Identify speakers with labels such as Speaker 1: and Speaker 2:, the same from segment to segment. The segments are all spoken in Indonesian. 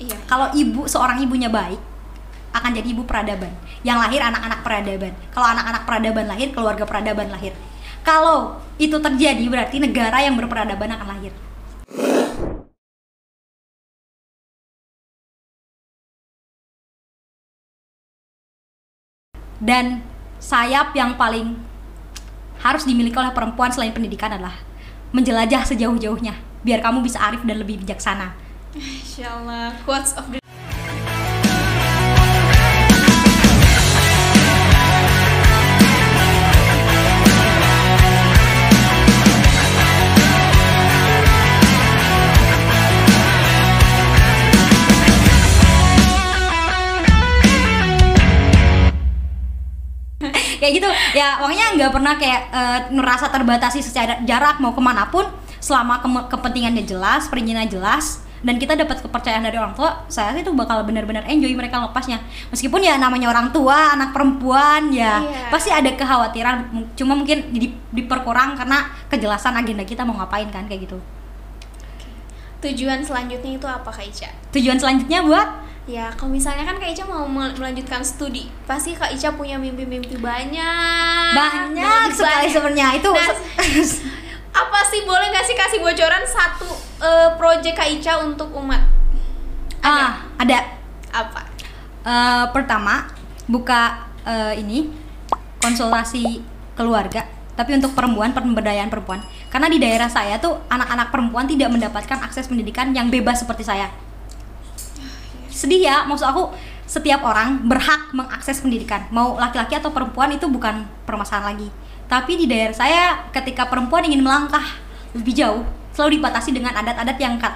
Speaker 1: Iya.
Speaker 2: Kalau ibu seorang ibunya baik akan jadi ibu peradaban. Yang lahir anak-anak peradaban. Kalau anak-anak peradaban lahir, keluarga peradaban lahir. Kalau itu terjadi berarti negara yang berperadaban akan lahir. Dan sayap yang paling harus dimiliki oleh perempuan selain pendidikan adalah menjelajah sejauh-jauhnya biar kamu bisa arif dan lebih bijaksana.
Speaker 1: Insya Allah quotes of the
Speaker 2: kayak gitu. Ya pokoknya nggak pernah kayak ngerasa terbatasi secara jarak mau ke mana pun selama ke- kepentingannya jelas perizinannya jelas dan kita dapat kepercayaan dari orang tua saya itu bakal benar-benar enjoy mereka lepasnya meskipun ya namanya orang tua anak perempuan ya
Speaker 1: Iya.
Speaker 2: pasti ada kekhawatiran cuma mungkin di- diperkurang karena kejelasan agenda kita mau ngapain kan kayak gitu
Speaker 1: tujuan selanjutnya itu apa Kak Ica?
Speaker 2: tujuan selanjutnya buat
Speaker 1: Ya, kalau misalnya kan Kak Ica mau mel- melanjutkan studi, pasti Kak Ica punya mimpi-mimpi banyak.
Speaker 2: banyak sekali
Speaker 1: banyak.
Speaker 2: sebenarnya itu
Speaker 1: Nah, apa sih boleh nggak sih kasih bocoran satu eh, proyek Kak Ica untuk umat?
Speaker 2: ah ada.
Speaker 1: Apa?
Speaker 2: Eh, pertama buka eh, ini konsultasi keluarga tapi untuk perempuan pemberdayaan perempuan. Karena di daerah saya tuh anak-anak perempuan tidak mendapatkan akses pendidikan yang bebas seperti saya. Sedih ya maksud aku setiap orang berhak mengakses pendidikan. Mau laki-laki atau perempuan itu bukan permasalahan lagi. Tapi di daerah saya ketika perempuan ingin melangkah lebih jauh selalu dibatasi dengan adat-adat yang kat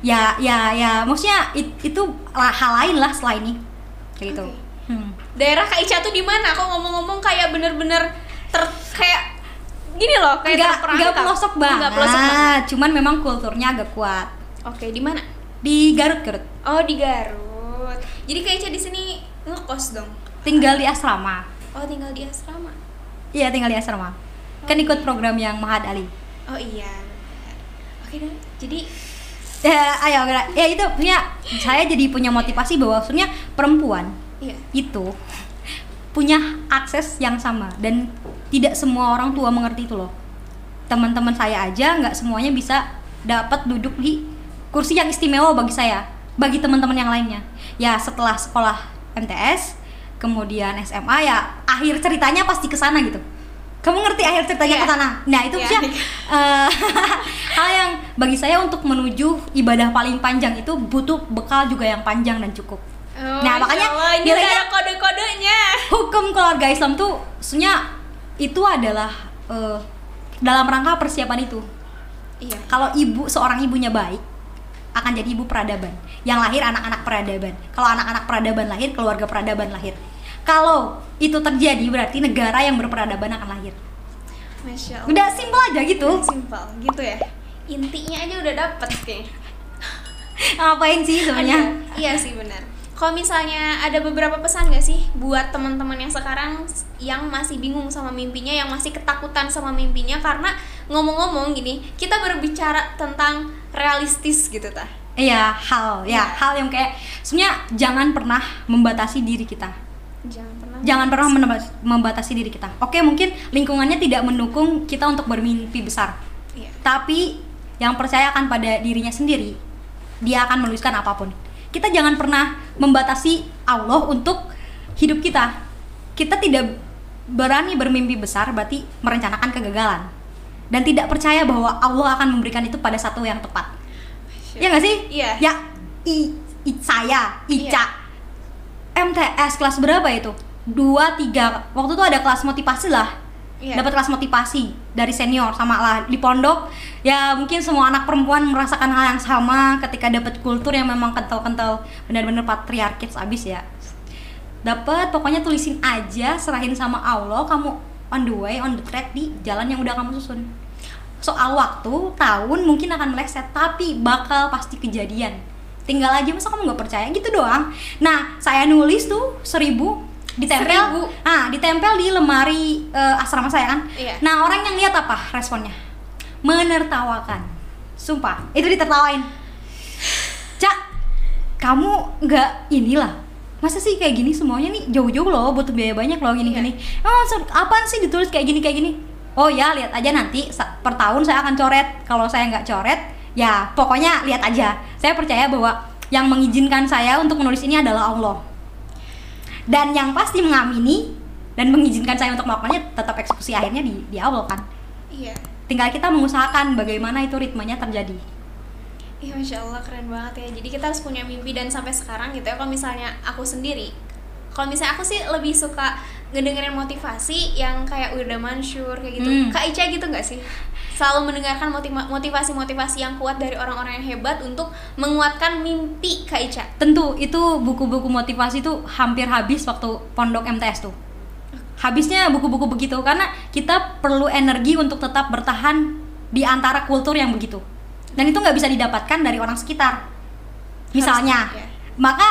Speaker 2: ya ya ya maksudnya it- itu hal lain lah setelah ini kayak gitu
Speaker 1: Oke.
Speaker 2: Hmm.
Speaker 1: Daerah Kak Ica tuh di mana? Kok ngomong-ngomong kayak bener-bener ter kayak gini loh, kayak
Speaker 2: nggak nggak pelosok banget,
Speaker 1: Nggak pelosok banget.
Speaker 2: cuman memang kulturnya agak kuat
Speaker 1: Oke, di mana?
Speaker 2: di Garut Garut
Speaker 1: Oh, di Garut. Jadi Kak Ica di sini ngekos dong.
Speaker 2: tinggal di asrama
Speaker 1: Oh, tinggal di asrama.
Speaker 2: iya tinggal di asrama kan ikut program yang Mahad Ali
Speaker 1: Oh iya. Oke. Jadi
Speaker 2: ya ayo ya itu punya saya jadi punya motivasi bahwa sebenarnya perempuan
Speaker 1: iya.
Speaker 2: itu punya akses yang sama dan tidak semua orang tua mengerti itu loh teman-teman saya aja nggak semuanya bisa dapat duduk di kursi yang istimewa bagi saya bagi teman-teman yang lainnya ya setelah sekolah MTS kemudian SMA ya akhir ceritanya pasti ke sana gitu kamu ngerti akhir ceritanya
Speaker 1: Iya.
Speaker 2: ke sana nah itu
Speaker 1: Iya.
Speaker 2: sih eh, hal yang bagi saya untuk menuju ibadah paling panjang itu butuh bekal juga yang panjang dan cukup
Speaker 1: Oh,
Speaker 2: Nah, makanya
Speaker 1: Allah, ini ada kode-kodenya.
Speaker 2: hukum keluarga Islam tuh sebenarnya itu adalah eh, dalam rangka persiapan itu.
Speaker 1: Iya.
Speaker 2: Kalau ibu seorang ibunya baik akan jadi ibu peradaban. Yang lahir anak-anak peradaban. Kalau anak-anak peradaban lahir, keluarga peradaban lahir. Kalau itu terjadi berarti negara yang berperadaban akan lahir.
Speaker 1: Masya Allah.
Speaker 2: Udah simpel aja gitu.
Speaker 1: Simpel gitu ya. Intinya aja udah dapet kayaknya.
Speaker 2: Ngapain sih sebenarnya?
Speaker 1: Iya sih benar. Kalau misalnya ada beberapa pesan gak sih buat teman-teman yang sekarang yang masih bingung sama mimpinya, yang masih ketakutan sama mimpinya karena ngomong-ngomong gini, kita berbicara tentang realistis gitu tah.
Speaker 2: Iya, hal ya,
Speaker 1: Iya.
Speaker 2: hal yang kayak sebenarnya jangan pernah membatasi diri kita.
Speaker 1: Jangan pernah
Speaker 2: jangan pernah membatasi diri kita. Oke, mungkin lingkungannya tidak mendukung kita untuk bermimpi besar,
Speaker 1: Iya.
Speaker 2: tapi yang percaya akan pada dirinya sendiri, dia akan menuliskan apa pun. Kita jangan pernah membatasi Allah untuk hidup kita. Kita tidak berani bermimpi besar, berarti merencanakan kegagalan dan tidak percaya bahwa Allah akan memberikan itu pada satu yang tepat. Ya nggak sih?
Speaker 1: Iya.
Speaker 2: Ya, i, i- saya, Ica,
Speaker 1: Iya.
Speaker 2: MTS kelas berapa itu? Dua, tiga. Waktu itu ada kelas motivasi lah.
Speaker 1: Iya.
Speaker 2: Dapat kelas motivasi dari senior sama lah di pondok. Ya mungkin semua anak perempuan merasakan hal yang sama ketika dapat kultur yang memang kental-kental benar-benar patriarkis abis ya. Dapat pokoknya tulisin aja, serahin sama Allah, kamu on the way, on the track di jalan yang udah kamu susun. Soal waktu, tahun mungkin akan meleset, tapi bakal pasti kejadian. Tinggal aja masa kamu nggak percaya gitu doang. Nah, saya nulis tuh seribu ditempel,
Speaker 1: Seribu?
Speaker 2: ah ditempel di lemari eh, asrama saya kan.
Speaker 1: Iya.
Speaker 2: Nah orang yang lihat apa responnya? Menertawakan. Sumpah, itu ditertawain. Cak, kamu nggak inilah masa sih kayak gini semuanya nih jauh-jauh loh butuh biaya banyak loh gini-gini oh so- apaan sih ditulis kayak gini kayak gini oh ya lihat aja nanti per tahun saya akan coret kalau saya nggak coret ya pokoknya lihat aja saya percaya bahwa yang mengizinkan saya untuk menulis ini adalah Allah dan yang pasti mengamini dan mengizinkan saya untuk melakukannya tetap eksekusi akhirnya di, di Allah kan
Speaker 1: iya
Speaker 2: tinggal kita mengusahakan bagaimana itu ritmenya terjadi
Speaker 1: Iya masya Allah keren banget ya. Jadi kita harus punya mimpi dan sampai sekarang gitu ya. Kalau misalnya aku sendiri, kalau misalnya aku sih lebih suka ngedengerin motivasi yang kayak udah mansur kayak gitu.
Speaker 2: Hmm.
Speaker 1: Kak Ica gitu nggak sih? Selalu mendengarkan motiva- motivasi-motivasi yang kuat dari orang-orang yang hebat untuk menguatkan mimpi Kak Ica.
Speaker 2: tentu itu buku-buku motivasi tuh hampir habis waktu pondok MTS tuh habisnya buku-buku begitu karena kita perlu energi untuk tetap bertahan di antara kultur yang begitu dan itu nggak bisa didapatkan dari orang sekitar misalnya
Speaker 1: Harus, ya.
Speaker 2: maka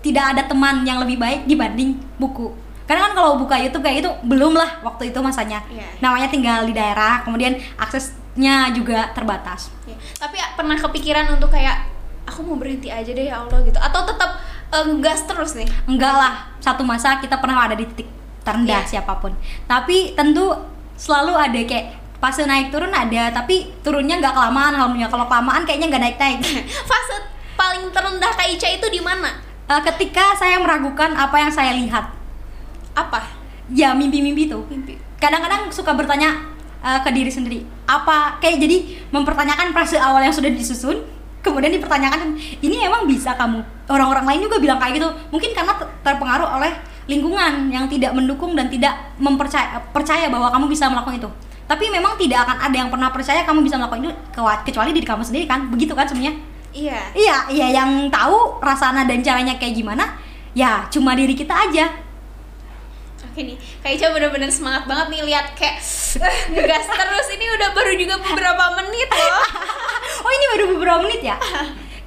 Speaker 2: tidak ada teman yang lebih baik dibanding buku karena kan kalau buka YouTube kayak itu belum lah waktu itu masanya
Speaker 1: Iya.
Speaker 2: namanya tinggal di daerah kemudian aksesnya juga terbatas
Speaker 1: Ya. Tapi ya, pernah kepikiran untuk kayak aku mau berhenti aja deh ya Allah gitu. Atau tetap eh, gas terus nih.
Speaker 2: enggak lah satu masa kita pernah ada di titik terendah
Speaker 1: Iya.
Speaker 2: siapa pun tapi tentu selalu ada kayak fase naik turun ada tapi turunnya nggak kelamaan alhamdulillah kalau kelamaan kayaknya nggak naik naik
Speaker 1: Fase paling terendah Kak Ica itu di mana?
Speaker 2: ketika saya meragukan apa yang saya lihat
Speaker 1: Apa?
Speaker 2: ya mimpi-mimpi itu
Speaker 1: Mimpi.
Speaker 2: kadang-kadang suka bertanya eh, ke diri sendiri. Apa? Kayak jadi mempertanyakan frase awal yang sudah disusun kemudian dipertanyakan ini emang bisa kamu? Orang-orang lain juga bilang kayak gitu. Mungkin karena ter- terpengaruh oleh lingkungan yang tidak mendukung dan tidak mempercaya percaya bahwa kamu bisa melakukan itu. Tapi memang tidak akan ada yang pernah percaya kamu bisa melakukan itu kecuali diri kamu sendiri kan. Begitu kan sebenarnya?
Speaker 1: Iya.
Speaker 2: iya iya yang tahu rasana dan caranya kayak gimana ya cuma diri kita aja
Speaker 1: Oke nih, Kak Ica bener-bener semangat banget nih lihat kayak eh, ngegas terus. Ini udah baru juga beberapa menit loh.
Speaker 2: oh ini baru beberapa menit ya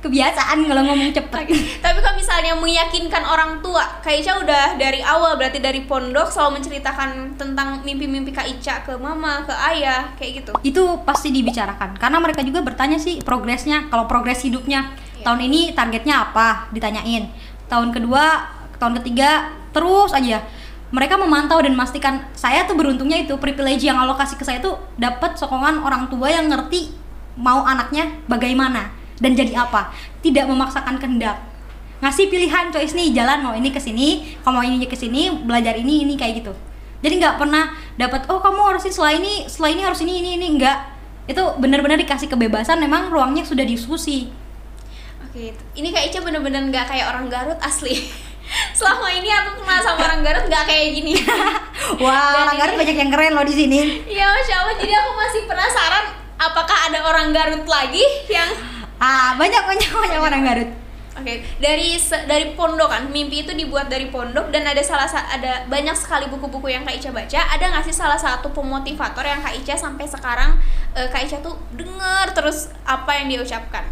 Speaker 2: kebiasaan kalau ngomong cepet
Speaker 1: Tapi kalau misalnya meyakinkan orang tua, Kak Ica udah dari awal berarti dari pondok selalu menceritakan tentang mimpi-mimpi Kak Ica ke mama, ke ayah, kayak gitu.
Speaker 2: itu pasti dibicarakan karena mereka juga bertanya sih progresnya kalau progres hidupnya
Speaker 1: Iya.
Speaker 2: tahun ini targetnya apa ditanyain tahun kedua tahun ketiga terus aja mereka memantau dan memastikan saya tuh beruntungnya itu privilege yang Allah kasih ke saya tuh dapat sokongan orang tua yang ngerti mau anaknya bagaimana dan jadi apa. Tidak memaksakan kehendak. Ngasih pilihan choice nih jalan mau ini ke sini kamu mau ini ke sini belajar ini ini kayak gitu. Jadi nggak pernah dapat oh kamu harus ini setelah ini setelah ini harus ini ini ini enggak itu benar-benar dikasih kebebasan memang ruangnya sudah diskusi.
Speaker 1: Oke, ini Kak Ica bener-bener nggak kayak orang Garut asli. Selama ini aku kenal sama orang Garut nggak kayak gini.
Speaker 2: wah
Speaker 1: Dan
Speaker 2: orang Garut banyak yang keren loh di sini
Speaker 1: Iya, masya Allah. Jadi aku masih penasaran apakah ada orang Garut lagi yang
Speaker 2: ah banyak banyak banyak orang Garut
Speaker 1: Oke, dari se- dari pondok kan, mimpi itu dibuat dari pondok dan ada salah sa- ada banyak sekali buku-buku yang Kak Ica baca. Ada nggak sih salah satu pemotivator yang Kak Ica sampai sekarang eh, Kak Ica tuh denger terus apa yang dia ucapkan?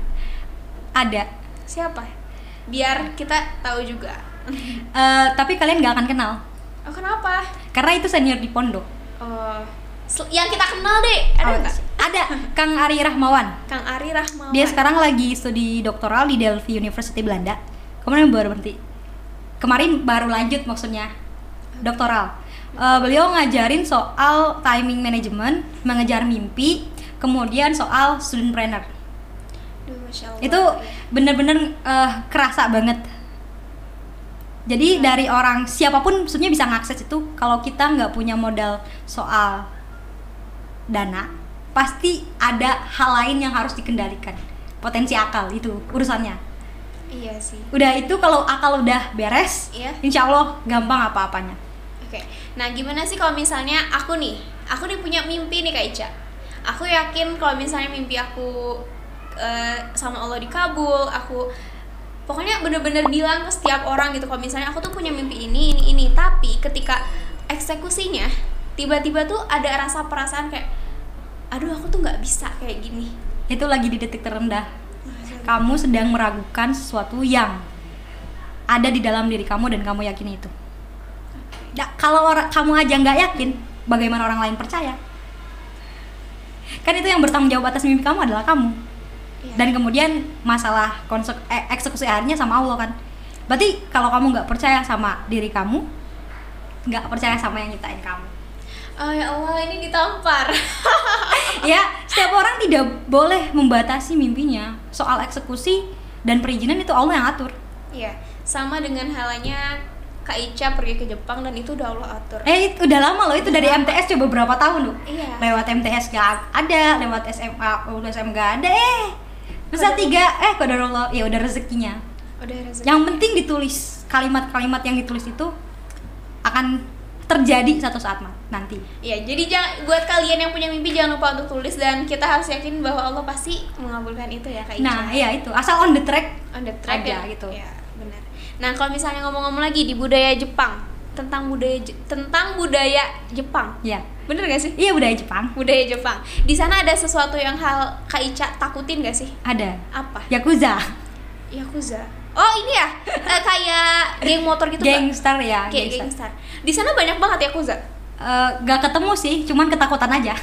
Speaker 2: ada
Speaker 1: Siapa? Biar kita tahu juga.
Speaker 2: Eh, tapi kalian nggak akan kenal.
Speaker 1: Oh, kenapa?
Speaker 2: karena itu senior di pondok.
Speaker 1: Sel- yang kita kenal deh, ada
Speaker 2: Oh, ada Kang Ari Rahmawan.
Speaker 1: Kang Ari Rahmawan.
Speaker 2: dia sekarang lagi studi doktoral di Delphi University Belanda. Kemarin baru berhenti. Kemarin baru lanjut maksudnya doktoral. Eh, beliau ngajarin soal timing management mengejar mimpi kemudian soal student planner.
Speaker 1: Duh, Masya Allah.
Speaker 2: itu bener-bener eh, kerasa banget jadi dari orang siapa pun maksudnya bisa ngakses itu kalau kita nggak punya modal soal dana pasti ada hal lain yang harus dikendalikan potensi akal itu urusannya
Speaker 1: Iya sih.
Speaker 2: udah itu kalau akal udah beres
Speaker 1: Iya.
Speaker 2: insya Allah gampang apa-apanya
Speaker 1: Oke, nah gimana sih kalau misalnya aku nih, aku nih punya mimpi nih Kak Ica. Aku yakin kalau misalnya mimpi aku eh, sama Allah dikabul, aku pokoknya bener-bener bilang ke setiap orang gitu kalau misalnya aku tuh punya mimpi ini, ini, ini. Tapi ketika eksekusinya, tiba-tiba tuh ada rasa perasaan kayak, aduh aku tuh nggak bisa kayak gini.
Speaker 2: itu lagi di detik terendah. Kamu sedang meragukan sesuatu yang ada di dalam diri kamu dan kamu yakin itu. Ya, kalau orang kamu aja nggak yakin bagaimana orang lain percaya? Kan itu yang bertanggung jawab atas mimpi kamu adalah kamu
Speaker 1: Iya.
Speaker 2: dan kemudian masalah konse- eh, eksekusi akhirnya sama Allah kan berarti kalau kamu nggak percaya sama diri kamu nggak percaya sama yang nyiptain kamu
Speaker 1: Oh ya Allah, ini ditampar.
Speaker 2: ya setiap orang tidak boleh membatasi mimpinya soal eksekusi dan perizinan itu Allah yang atur
Speaker 1: Iya, sama dengan halnya Kak Ica pergi ke Jepang dan itu udah Allah atur.
Speaker 2: eh itu udah lama loh itu dari
Speaker 1: Lama.
Speaker 2: MTS coba berapa tahun loh
Speaker 1: Iya.
Speaker 2: lewat MTS gak ada lewat SMA lulus SM gak ada eh
Speaker 1: Kodar-
Speaker 2: tiga eh kodarullah ya udah rezekinya
Speaker 1: Udah rezeki.
Speaker 2: yang penting ditulis kalimat-kalimat yang ditulis itu akan terjadi satu saat Ma- nanti
Speaker 1: Iya, jadi jangan buat kalian yang punya mimpi jangan lupa untuk tulis dan kita harus yakin bahwa Allah pasti mengabulkan itu ya Kak Ica.
Speaker 2: nah iya itu asal on the track
Speaker 1: on the track
Speaker 2: Ada
Speaker 1: ya?
Speaker 2: gitu.
Speaker 1: Iya, benar. Nah, kalau misalnya ngomong-ngomong lagi di budaya Jepang, tentang budaya tentang budaya Jepang.
Speaker 2: ya
Speaker 1: Bener gak sih?
Speaker 2: iya budaya Jepang
Speaker 1: Budaya Jepang. Di sana ada sesuatu yang hal Kak Ica takutin gak sih?
Speaker 2: ada
Speaker 1: Apa?
Speaker 2: Yakuza
Speaker 1: Yakuza. Oh, ini ya. Eh, kayak geng motor gitu,
Speaker 2: gangster ya
Speaker 1: Kayak
Speaker 2: gangster.
Speaker 1: gangster. Di sana banyak banget Yakuza.
Speaker 2: Eh, gak ketemu sih cuman ketakutan aja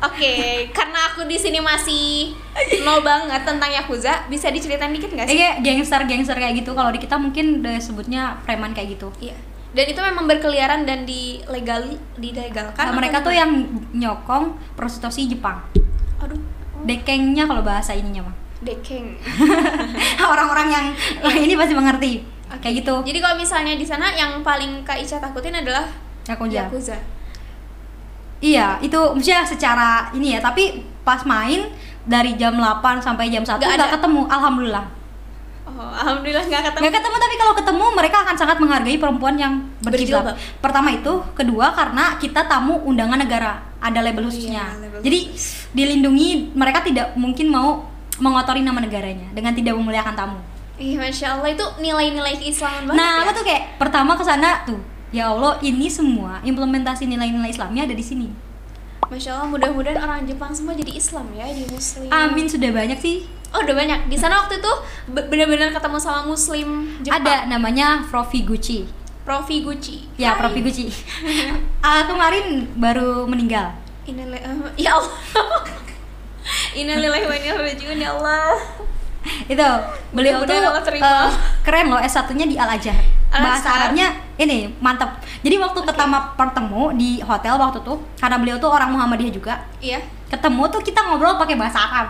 Speaker 1: Oke, karena aku di sini masih nol banget tentang Yakuza, bisa diceritain dikit gak sih?
Speaker 2: kayak gangster gangster kayak gitu kalau di kita mungkin udah sebutnya preman kayak gitu
Speaker 1: Iya. Dan itu memang berkeliaran dan dilegal dilegalkan.
Speaker 2: Nah, mereka tuh yang nyokong prostitusi Jepang.
Speaker 1: Aduh, oh,
Speaker 2: dekengnya kalau bahasa ininya mah
Speaker 1: dekeng.
Speaker 2: orang-orang yang wah, ini pasti mengerti.
Speaker 1: Oke.
Speaker 2: kayak gitu.
Speaker 1: Jadi kalau misalnya di sana yang paling Kak Ica takutin adalah
Speaker 2: Yakuza.
Speaker 1: Yakuza.
Speaker 2: iya itu maksudnya secara ini ya tapi pas main dari jam 8 sampai jam 1
Speaker 1: Nggak
Speaker 2: ketemu alhamdulillah
Speaker 1: Oh, alhamdulillah nggak ketemu.
Speaker 2: nggak ketemu tapi kalau ketemu mereka akan sangat menghargai perempuan yang berjilbab. Pertama itu kedua karena kita tamu undangan negara ada label
Speaker 1: Oh
Speaker 2: khususnya.
Speaker 1: iya, label
Speaker 2: jadi dilindungi mereka tidak mungkin mau mengotori nama negaranya dengan tidak memuliakan tamu.
Speaker 1: Ih, masya Allah itu nilai-nilai keislaman banget
Speaker 2: nah
Speaker 1: ya.
Speaker 2: aku tuh kayak pertama ke sana tuh ya Allah ini semua implementasi nilai-nilai Islamnya ada di sini.
Speaker 1: Masya Allah, mudah-mudahan orang Jepang semua jadi Islam ya, di Muslim.
Speaker 2: amin sudah banyak sih
Speaker 1: Oh, udah banyak. Di sana waktu itu be- benar-benar ketemu sama Muslim Jepang.
Speaker 2: ada namanya Profi Gucci
Speaker 1: Profi Gucci.
Speaker 2: ya
Speaker 1: Hai.
Speaker 2: Profi Gucci Ah, kemarin baru meninggal
Speaker 1: Innalillahi eh, ya Allah. Innalillahi wa inna ilaihi raji'un ya Allah.
Speaker 2: itu beliau tuh
Speaker 1: Mudah-mudahan Allah terima.
Speaker 2: eh, keren loh S1-nya di Al Azhar bahasa. Arabnya ini mantap jadi waktu pertama pertemu di hotel waktu tuh karena beliau tuh orang Muhammadiyah juga
Speaker 1: Iya.
Speaker 2: ketemu tuh kita ngobrol pakai bahasa Arab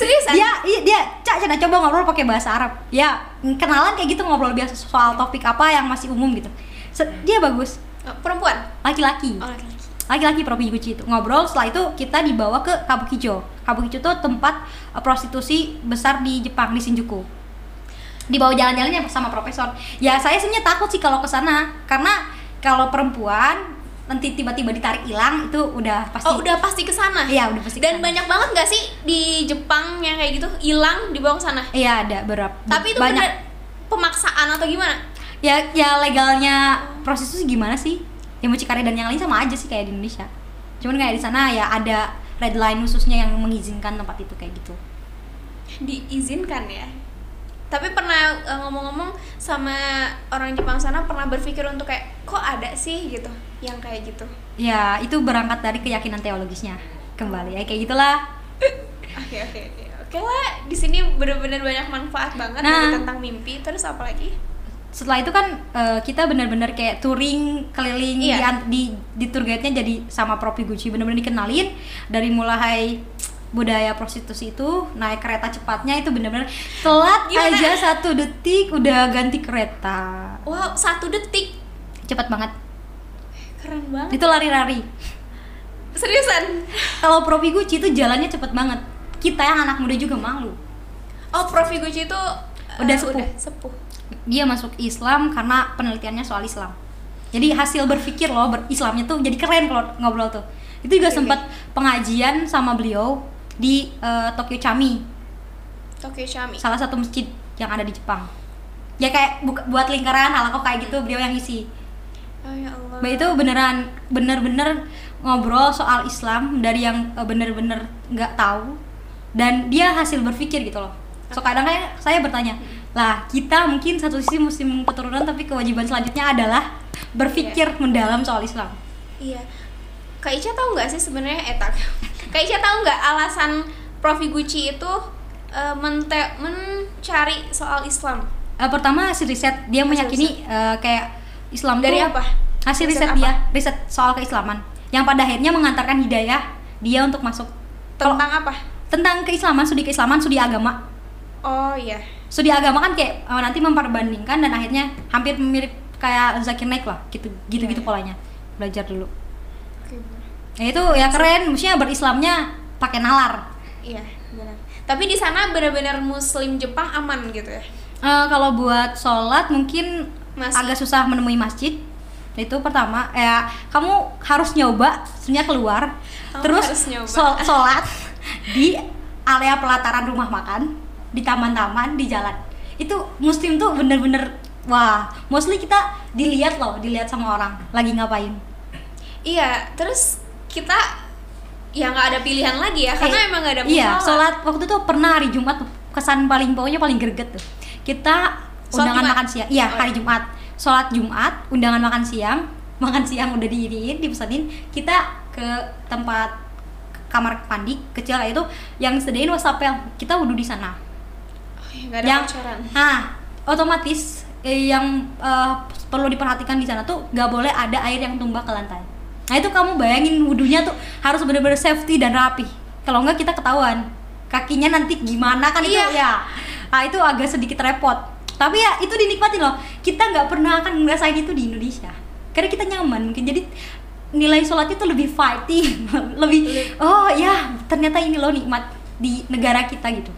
Speaker 1: Seriusan?
Speaker 2: dia iya, dia cak cak coba ngobrol pakai bahasa Arab. Ya kenalan kayak gitu ngobrol biasa soal topik apa yang masih umum gitu. Se- dia bagus.
Speaker 1: Oh, perempuan.
Speaker 2: laki-laki.
Speaker 1: Oh, laki-laki.
Speaker 2: laki-laki itu ngobrol setelah itu kita dibawa ke Kabukicho. Kabukicho tuh tempat eh, prostitusi besar di Jepang di Shinjuku. Dibawa jalan-jalannya sama profesor. Ya saya sebenarnya takut sih kalau ke sana. Karena kalau perempuan nanti tiba-tiba ditarik hilang itu udah pasti
Speaker 1: Oh, udah pasti ke sana.
Speaker 2: iya udah pasti
Speaker 1: Dan
Speaker 2: ke sana.
Speaker 1: banyak banget gak sih di Jepang yang kayak gitu hilang dibawa ke sana?
Speaker 2: iya ada beberapa
Speaker 1: Tapi itu
Speaker 2: banyak
Speaker 1: bener pemaksaan atau gimana?
Speaker 2: ya ya legalnya prostitusi gimana sih ya mucikari dan yang lain sama aja sih kayak di Indonesia cuman kayak di sana ya ada red line khususnya yang mengizinkan tempat itu kayak gitu
Speaker 1: Diizinkan ya. Tapi pernah eh, ngomong-ngomong sama orang Jepang sana pernah berpikir untuk kayak kok ada sih gitu yang kayak gitu.
Speaker 2: ya itu berangkat dari keyakinan teologisnya kembali ya kayak gitulah
Speaker 1: Oke oke oke. Oke lah, di sini bener-bener banyak manfaat banget
Speaker 2: Nah.
Speaker 1: dari tentang mimpi. Terus apa lagi?
Speaker 2: setelah itu kan eh, kita benar-benar kayak touring keliling
Speaker 1: Iya.
Speaker 2: di, di di tour guide-nya jadi sama Profi Gucci benar-benar dikenalin dari mulai budaya prostitusi itu naik kereta cepatnya itu benar-benar telat
Speaker 1: Gimana?
Speaker 2: aja satu detik udah ganti kereta
Speaker 1: Wow, satu detik.
Speaker 2: cepat banget
Speaker 1: Keren banget.
Speaker 2: itu lari-lari
Speaker 1: Seriusan?
Speaker 2: kalau Profi Gucci itu jalannya cepet banget kita yang anak muda juga malu
Speaker 1: Oh, Prof. Gucci itu
Speaker 2: Udah sepuh.
Speaker 1: Udah sepuh.
Speaker 2: dia masuk Islam karena penelitiannya soal Islam jadi hasil berpikir loh ber Islamnya tuh jadi keren kalau ngobrol tuh itu juga
Speaker 1: Oke,
Speaker 2: sempat pengajian sama beliau di eh, Tokyo Chami
Speaker 1: Tokyo Shami.
Speaker 2: salah satu masjid yang ada di Jepang ya kayak buka- buat lingkaran halakoh kayak gitu beliau yang isi
Speaker 1: Oh ya Allah.
Speaker 2: Mbak itu beneran bener-bener ngobrol soal Islam dari yang eh, bener-bener nggak tahu dan dia hasil berpikir gitu loh. So kadang kayak saya bertanya, lah kita mungkin satu sisi muslim keturunan tapi kewajiban selanjutnya adalah berpikir mendalam soal Islam.
Speaker 1: Iya. Kak Ica tahu nggak sih sebenarnya etak? Kak Ica tahu nggak alasan Prof Gucci itu eh, mente- mencari soal Islam
Speaker 2: Eh, pertama hasil riset dia meyakini eh, kayak Islam
Speaker 1: dari
Speaker 2: tuh-
Speaker 1: apa?
Speaker 2: hasil
Speaker 1: Riset
Speaker 2: riset,
Speaker 1: apa?
Speaker 2: dia riset soal keislaman yang pada akhirnya mengantarkan hidayah dia untuk masuk
Speaker 1: Tentang apa?
Speaker 2: tentang keislaman studi keislaman studi agama
Speaker 1: Oh iya.
Speaker 2: studi agama kan kayak eh, nanti memperbandingkan dan akhirnya hampir mirip kayak Zakir Naik lah gitu gitu gitu
Speaker 1: Iya.
Speaker 2: polanya belajar dulu
Speaker 1: Oke,
Speaker 2: ya itu ya keren. Maksudnya berislamnya pakai nalar.
Speaker 1: Iya, benar. Tapi di sana benar-benar Muslim Jepang aman gitu ya.
Speaker 2: Eh, kalau buat sholat mungkin
Speaker 1: Masih.
Speaker 2: agak susah menemui masjid. Itu pertama. Ya kamu harus nyoba sebenarnya keluar.
Speaker 1: Kamu
Speaker 2: terus shol- sholat di area pelataran rumah makan di taman-taman di jalan. Itu muslim tuh bener-bener wah mostly kita dilihat loh dilihat sama orang lagi ngapain.
Speaker 1: Iya, terus kita ya nggak ada pilihan lagi ya karena
Speaker 2: Eh,
Speaker 1: emang nggak ada
Speaker 2: iya
Speaker 1: musola.
Speaker 2: sholat waktu itu pernah hari Jumat kesan paling pokoknya paling greget tuh kita
Speaker 1: Sholat
Speaker 2: undangan
Speaker 1: Jumat?
Speaker 2: makan siang iya
Speaker 1: Oh,
Speaker 2: hari
Speaker 1: iya.
Speaker 2: Jumat sholat Jumat undangan makan siang makan siang udah diiriin dipesanin kita ke tempat kamar mandi kecil kayak itu yang sediain wastafel kita wudhu di sana
Speaker 1: Oh, iya, nggak ada
Speaker 2: yang
Speaker 1: bocoran.
Speaker 2: nah otomatis eh, yang eh, perlu diperhatikan di sana tuh nggak boleh ada air yang tumbah ke lantai nah itu kamu bayangin wudhunya tuh harus bener-bener safety dan rapi. Kalau nggak kita ketahuan. Kakinya nanti gimana kan itu
Speaker 1: Iya.
Speaker 2: ya. Nah itu agak sedikit repot. Tapi ya itu dinikmati loh. Kita nggak pernah akan ngerasain itu di Indonesia. Karena kita nyaman mungkin. Jadi nilai sholatnya tuh lebih fighting lebih. oh ya ternyata ini loh nikmat di negara kita gitu.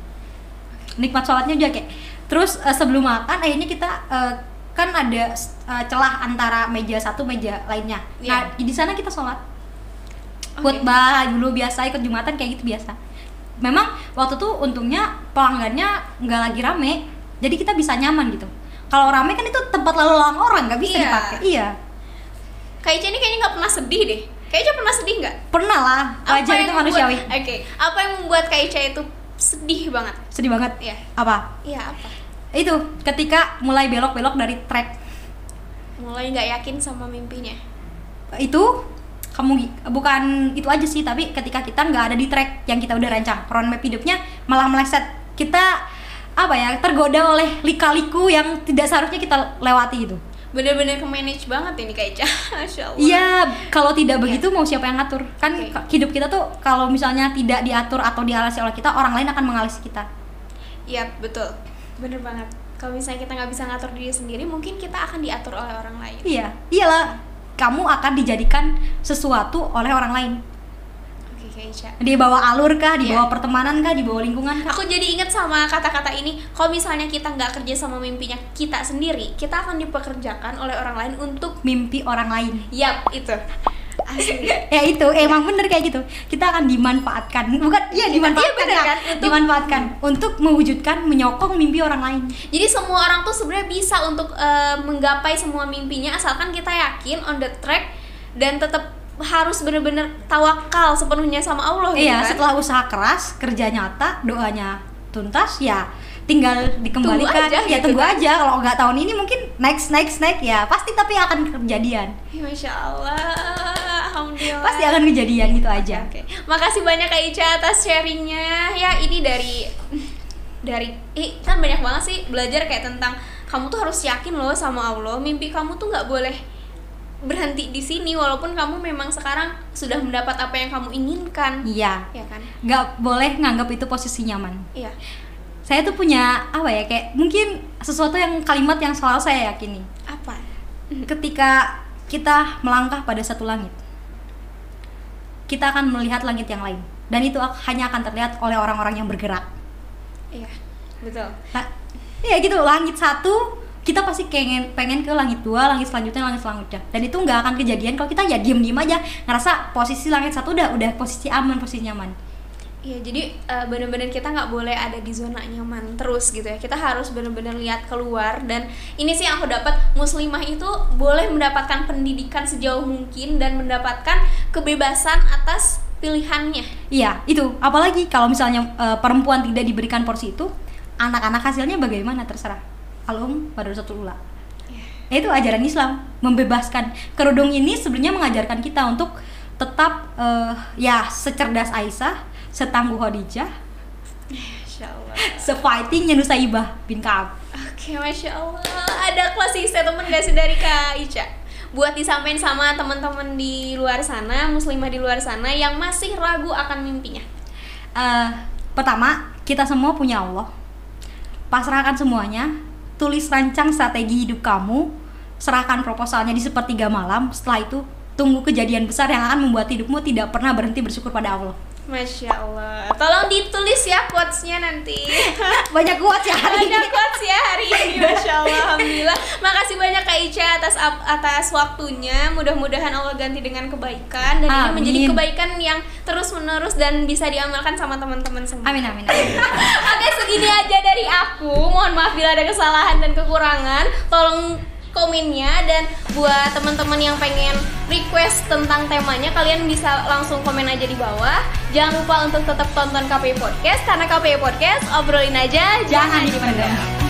Speaker 2: Nikmat sholatnya juga kayak terus eh, sebelum makan akhirnya kita eh, kan ada eh, celah antara meja satu meja lainnya nah
Speaker 1: Iya.
Speaker 2: di sana kita sholat
Speaker 1: Oke.
Speaker 2: khutbah dulu biasa ikut jumatan kayak gitu biasa memang waktu tuh untungnya pelanggannya nggak lagi rame jadi kita bisa nyaman gitu kalau rame kan itu tempat lalu lalang orang nggak bisa
Speaker 1: Iya.
Speaker 2: dipakai iya
Speaker 1: Kak Ica ini kayaknya nggak pernah sedih deh. Kak Ica pernah sedih nggak?
Speaker 2: pernah lah
Speaker 1: Apa
Speaker 2: wajar itu
Speaker 1: membuat-
Speaker 2: manusiawi
Speaker 1: Oke, apa yang membuat Kak Ica itu sedih banget?
Speaker 2: sedih banget
Speaker 1: Iya.
Speaker 2: apa
Speaker 1: Iya apa?
Speaker 2: Itu ketika mulai belok-belok dari track
Speaker 1: Mulai nggak yakin sama mimpinya.
Speaker 2: itu kamu bukan itu aja sih tapi ketika kita nggak ada di track yang kita udah rancang. Roadmap hidupnya malah meleset. Kita apa ya tergoda oleh lika-liku yang tidak seharusnya kita lewati gitu
Speaker 1: Bener-bener ke manage banget ini Kak Ica.
Speaker 2: Iya kalau tidak begitu mau siapa yang ngatur? Kan ka- hidup kita tuh kalau misalnya tidak diatur atau diawasi oleh kita orang lain akan mengalasi kita.
Speaker 1: Iya betul, bener banget. Kalau misalnya kita nggak bisa ngatur diri sendiri, mungkin kita akan diatur oleh orang lain.
Speaker 2: iya iyalah kamu akan dijadikan sesuatu oleh orang lain di bawah alur kah di
Speaker 1: Iya.
Speaker 2: bawah pertemanan kah di bawah lingkungan kah
Speaker 1: Aku jadi inget sama kata-kata ini. Kalau misalnya kita nggak kerja sama mimpinya kita sendiri, kita akan dipekerjakan oleh orang lain untuk
Speaker 2: mimpi orang lain
Speaker 1: Yap, itu. Asli.
Speaker 2: ya itu emang bener kayak gitu kita akan dimanfaatkan bukan iya dimanfaatkan
Speaker 1: Iya, bener
Speaker 2: ya.
Speaker 1: kan? Untuk-
Speaker 2: dimanfaatkan untuk mewujudkan menyokong mimpi orang lain
Speaker 1: Jadi semua orang tuh sebenarnya bisa untuk eh, menggapai semua mimpinya asalkan kita yakin on the track dan tetap harus bener-bener tawakal sepenuhnya sama Allah gitu
Speaker 2: iya
Speaker 1: kan.
Speaker 2: setelah usaha keras kerja nyata doanya tuntas ya tinggal dikembalikan
Speaker 1: Tunggu aja
Speaker 2: ya
Speaker 1: gitu
Speaker 2: tunggu
Speaker 1: kan.
Speaker 2: aja kalau nggak tahun ini mungkin next next next ya pasti tapi akan kejadian
Speaker 1: Ya, Masya Allah, Alhamdulillah.
Speaker 2: pasti akan kejadian gitu aja
Speaker 1: Oke, makasih banyak Kak Ica atas sharingnya. Ya ini dari dari eh, kan banyak banget sih belajar kayak tentang kamu tuh harus yakin loh sama Allah. Mimpi kamu tuh nggak boleh berhenti di sini walaupun kamu memang sekarang sudah mendapat apa yang kamu inginkan.
Speaker 2: iya
Speaker 1: Ya kan?
Speaker 2: nggak boleh nganggap itu posisi nyaman
Speaker 1: Iya.
Speaker 2: Saya tuh punya apa ya kayak mungkin sesuatu yang kalimat yang selalu saya yakini.
Speaker 1: Apa?
Speaker 2: ketika kita melangkah pada satu langit kita akan melihat langit yang lain. Dan itu hanya akan terlihat oleh orang-orang yang bergerak.
Speaker 1: Iya, betul.
Speaker 2: nah, iya gitu langit satu kita pasti pengen pengen ke langit dua langit selanjutnya langit selanjutnya. Dan itu nggak akan kejadian kalau kita ya diem diem aja. Ngerasa posisi langit satu udah udah posisi aman posisi nyaman
Speaker 1: Iya, jadi eh, bener-bener kita nggak boleh ada di zona nyaman terus gitu ya. Kita harus bener-bener lihat keluar dan ini sih yang aku dapat muslimah itu boleh mendapatkan pendidikan sejauh mungkin dan mendapatkan kebebasan atas pilihannya.
Speaker 2: iya itu apalagi kalau misalnya eh, perempuan tidak diberikan porsi itu anak-anak hasilnya bagaimana terserah alum pada satu ula
Speaker 1: Iya.
Speaker 2: itu ajaran Islam membebaskan kerudung ini sebenarnya mengajarkan kita untuk tetap eh, ya secerdas Aisyah setangguh Khadijah
Speaker 1: Masya Allah.
Speaker 2: Sefightingnya Nusaibah bin Kaab.
Speaker 1: Oke, masya Allah. Ada closing statement gak sih dari Kak Ica? Buat disampaikan sama teman-teman di luar sana, muslimah di luar sana yang masih ragu akan mimpinya.
Speaker 2: Eh, pertama, kita semua punya Allah. Pasrahkan semuanya, tulis rancang strategi hidup kamu, serahkan proposalnya di sepertiga malam. Setelah itu, tunggu kejadian besar yang akan membuat hidupmu tidak pernah berhenti bersyukur pada Allah.
Speaker 1: Masya Allah. Tolong ditulis ya quotes-nya nanti.
Speaker 2: Banyak kuat ya hari ini.
Speaker 1: Banyak quotes ya hari ini, Masya Allah, Alhamdulillah Makasih banyak Kak Ica atas atas waktunya Mudah-mudahan Allah ganti dengan kebaikan Dan ini
Speaker 2: Amin.
Speaker 1: menjadi kebaikan yang terus menerus Dan bisa diamalkan sama teman-teman semua
Speaker 2: Amin amin. amin.
Speaker 1: Oke segini aja dari aku Mohon maaf bila ada kesalahan dan kekurangan Tolong komennya dan buat teman-teman yang pengen request tentang temanya kalian bisa langsung komen aja di bawah jangan lupa untuk tetap tonton KPI Podcast karena KPI Podcast obrolin aja jangan,
Speaker 2: Jangan dipendam.